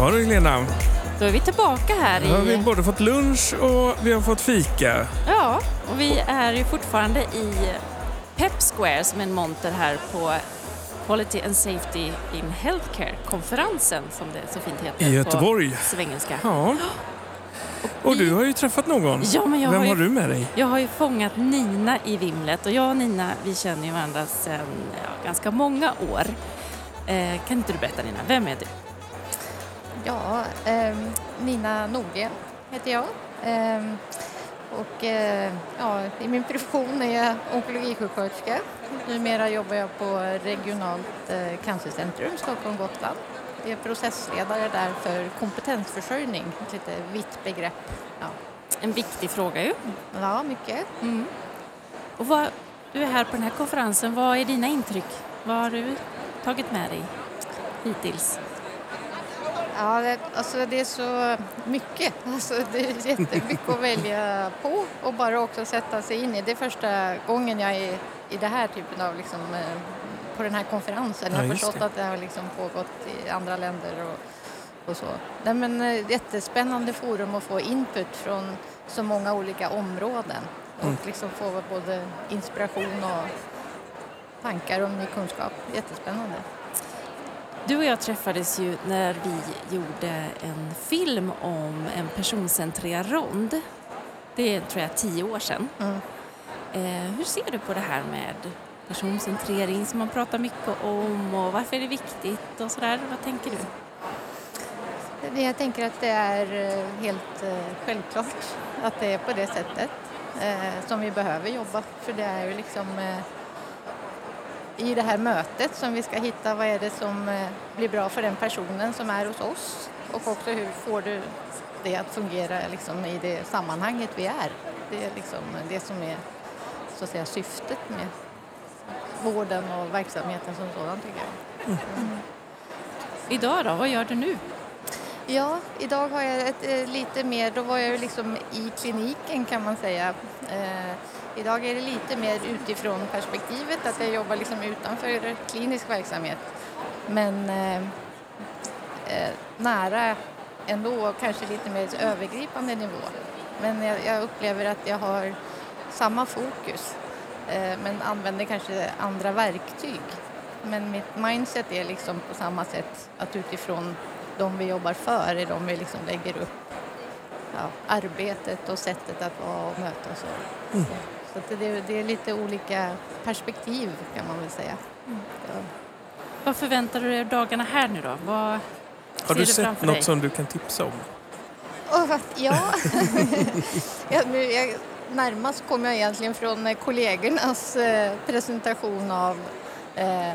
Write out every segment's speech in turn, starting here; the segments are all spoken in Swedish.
Ja du Lena, Då är vi tillbaka här nu har vi i... både fått lunch och vi har fått fika. Ja, och vi är ju fortfarande i Pep Square som är en monter här på Quality and Safety in Healthcare-konferensen som det så fint heter I Göteborg. på svengelska. Ja. Och du har ju träffat någon. Ja, men jag Vem har ju har du med dig? Jag har ju fångat Nina i vimlet och jag och Nina vi känner ju varandra sedan ja, ganska många år. Eh, kan inte du berätta Nina, vem är du? Ja, ehm, Nina Nordgren heter jag. Ehm, och eh, ja, i min profession är jag onkologisjuksköterska. Numera jobbar jag på regionalt eh, cancercentrum Stockholm-Gotland. Jag är processledare där för kompetensförsörjning, ett lite vitt begrepp. Ja, En viktig fråga ju. ja mycket. Mm. Och vad, du är här på den här konferensen, vad är dina intryck? Vad har du tagit med dig hittills? Ja, det, alltså det är så mycket. Alltså det är jättemycket att välja på och bara också sätta sig in i. Det är första gången jag är i det här typen av, liksom, eh, på den här konferensen. Jag Ja, har förstått det. att det har liksom pågått i andra länder och, och så. Nej, men, eh, jättespännande forum att få input från så många olika områden Mm. och liksom få både inspiration och tankar om ny kunskap. Jättespännande. Du och jag träffades ju när vi gjorde en film om en personcentrerad rond. Det är tror jag tio år sedan. Mm. Eh, hur ser du på det här med personcentrering som man pratar mycket om och varför är det viktigt och sådär? Vad tänker du? Jag tänker att det är eh, helt eh, självklart att det är på det sättet eh, som vi behöver jobba. För det är ju liksom i det här mötet som vi ska hitta vad är det som eh, blir bra för den personen som är hos oss och också hur får du det att fungera liksom, i det sammanhanget vi är. Det är liksom det som är så att säga, syftet med vården och verksamheten som sådan tycker jag. Idag då, vad gör du nu? Ja, idag har jag ett, eh, lite mer, då var jag ju liksom i kliniken kan man säga. Eh, idag är det lite mer utifrån perspektivet att jag jobbar liksom utanför klinisk verksamhet. Men eh, eh nära ändå, kanske lite mer övergripande nivå. Men jag, jag upplever att jag har samma fokus eh, men använder kanske andra verktyg. Men mitt mindset är liksom på samma sätt att utifrån de vi jobbar för är de vi liksom lägger upp ja, arbetet och sättet att vara och mötas. Och, Mm. så det, det är lite olika perspektiv kan man väl säga. Ja. Vad förväntar du dig av dagarna här nu då? Vad Har ser du sett något dig? som du kan tipsa om? Vad- ja. ja, nu, jag, närmast kom jag egentligen från kollegornas eh, presentation av eh,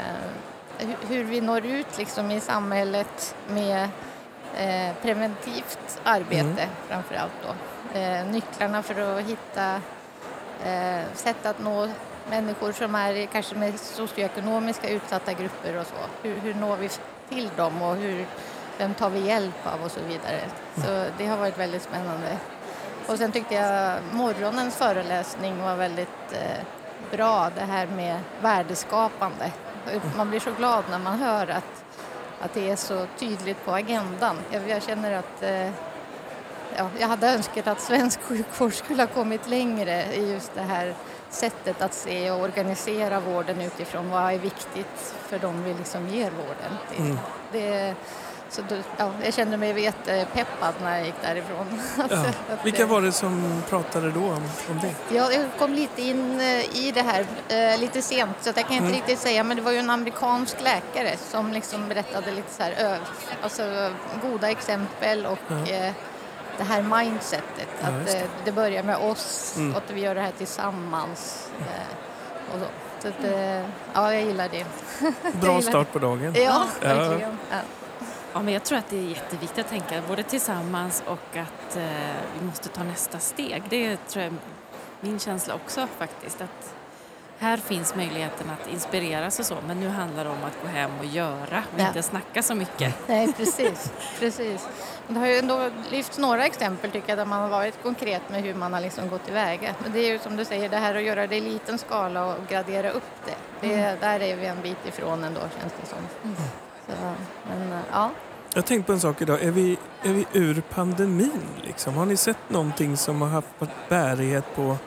hur vi når ut liksom, i samhället med eh, preventivt arbete Mm. framför allt. Då. Eh, nycklarna för att hitta eh, sätt att nå människor som är kanske med socioekonomiska utsatta grupper och så. Hur, hur når vi till dem och hur, vem tar vi hjälp av och så vidare. Så det har varit väldigt spännande. Och sen tyckte jag morgonens föreläsning var väldigt eh, bra, det här med värdeskapande. Man blir så glad när man hör att, att det är så tydligt på agendan. Jag, jag känner att eh, ja, jag hade önskat att svensk sjukvård skulle ha kommit längre i just det här sättet att se och organisera vården utifrån vad är viktigt för dem vi liksom ger vården. Det, Mm. det, så då, ja, jag kände mig jättepeppad när jag gick därifrån. Ja. Vilka var det som pratade då om, om det? Ja, jag kom lite in eh, i det här eh, lite sent så jag kan inte Mm. riktigt säga men det var ju en amerikansk läkare som liksom berättade lite så här alltså goda exempel och Ja. eh, det här mindsetet att det. det börjar med oss Mm. och att vi gör det här tillsammans eh, och så. Så att, ja, jag gillar det. Bra start på dagen. Ja. verkligen. Ja. Ja, men jag tror att det är jätteviktigt att tänka både tillsammans och att eh, vi måste ta nästa steg. Det tror jag är min känsla också faktiskt. Att här finns möjligheten att inspireras och så, men nu handlar det om att gå hem och göra och Ja. inte snacka så mycket. Nej, precis. precis. Det har ju ändå lyfts några exempel tycker jag där man har varit konkret med hur man har liksom gått tillväga. Men det är ju som du säger, det här att göra det i liten skala och gradera upp det. det Där är vi en bit ifrån ändå känns det som. Så, men eh, ja, Jag har tänkt på en sak idag. Är vi, är vi ur pandemin? Liksom? Har ni sett någonting som har haft bärighet på...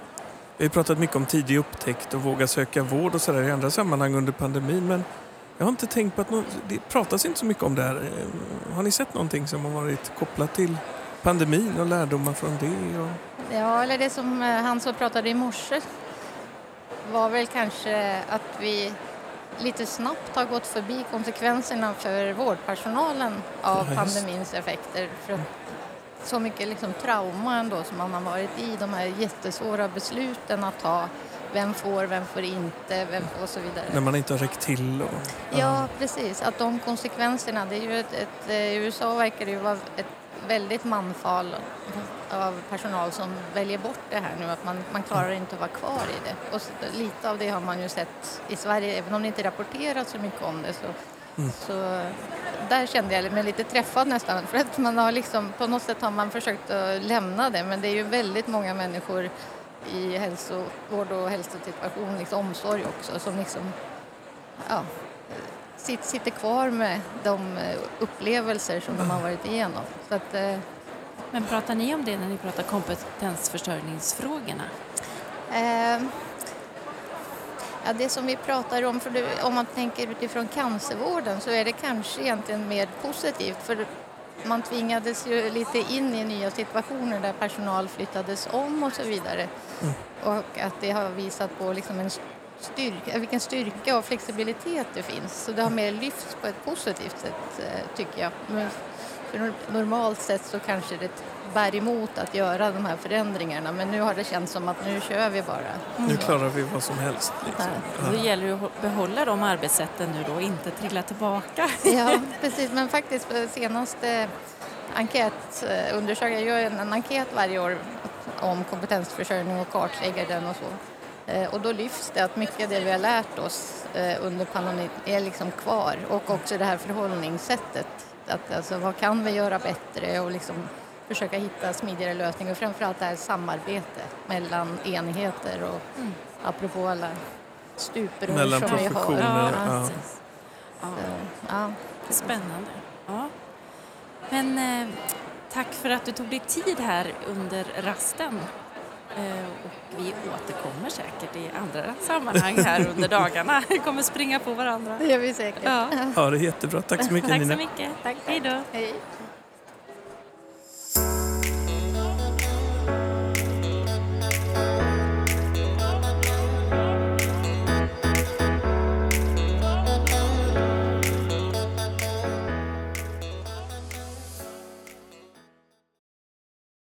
Vi har pratat mycket om tidig upptäckt och våga söka vård och sådär i andra sammanhang under pandemin. Men jag har inte tänkt på att no det pratas inte så mycket om det här. Eh, har ni sett någonting som har varit kopplat till pandemin och lärdomar från det? Och... Ja, eller det som eh, han som pratade i morse var väl kanske att vi lite snabbt har gått förbi konsekvenserna för vårdpersonalen av pandemins effekter. För så mycket liksom trauma ändå som man har varit i, de här jättesvåra besluten att ta. Vem får, vem får inte, vem får och så vidare. När man inte har räckt till? Och, ja. ja, precis. Att de konsekvenserna, det är ju ett, ett, i USA verkar det ju vara ett väldigt manfall av personal som väljer bort det här nu, att man, man klarar inte att vara kvar i det. Och lite av det har man ju sett i Sverige, även om det inte rapporterats så mycket om det så, mm. så där kände jag mig lite träffad nästan för att man har liksom, på något sätt har man försökt att lämna det men det är ju väldigt många människor i hälsovård och hälsosituation, liksom omsorg också som liksom, ja, sitter kvar med de eh, upplevelser som de har varit igenom. Så att, eh, Men pratar ni om det när ni pratar kompetensförsörjningsfrågorna? Eh, ja, det som vi pratar om, för det, om man tänker utifrån cancervården så är det kanske egentligen mer positivt för man tvingades ju lite in i nya situationer där personal flyttades om och så vidare. Mm. Och att det har visat på liksom en styrka, vilken styrka och flexibilitet det finns. Så det har mer lyfts på ett positivt sätt eh, tycker jag. Men för normalt sett så kanske det bär emot att göra de här förändringarna men nu har det känts som att nu kör vi bara. Mm. Nu klarar vi vad som helst. Liksom. Ja. Då gäller det att behålla de arbetssätten nu då, inte trilla tillbaka. Ja, precis. Men faktiskt på senaste enkätundersökningen, jag gör en, en enkät varje år om kompetensförsörjning och kartlägger den och så. Eh, och då lyfts det att mycket av det vi har lärt oss eh, under pandemin är liksom kvar och också det här förhållningssättet. Att, alltså, vad kan vi göra bättre och liksom försöka hitta smidigare lösningar och framförallt det här samarbete mellan enheter och mm. apropå alla stuprör mellan som vi har. Ja, ja. ja. ja. Spännande. Ja. Men eh, tack för att du tog dig tid här under rasten. Eh, och vi återkommer säkert i andra sammanhang här under dagarna. Vi kommer springa på varandra. Det gör vi säkert. Ja, ja det är jättebra. Tack så mycket Tack Nina. så mycket. Tack. Hej då. Hej.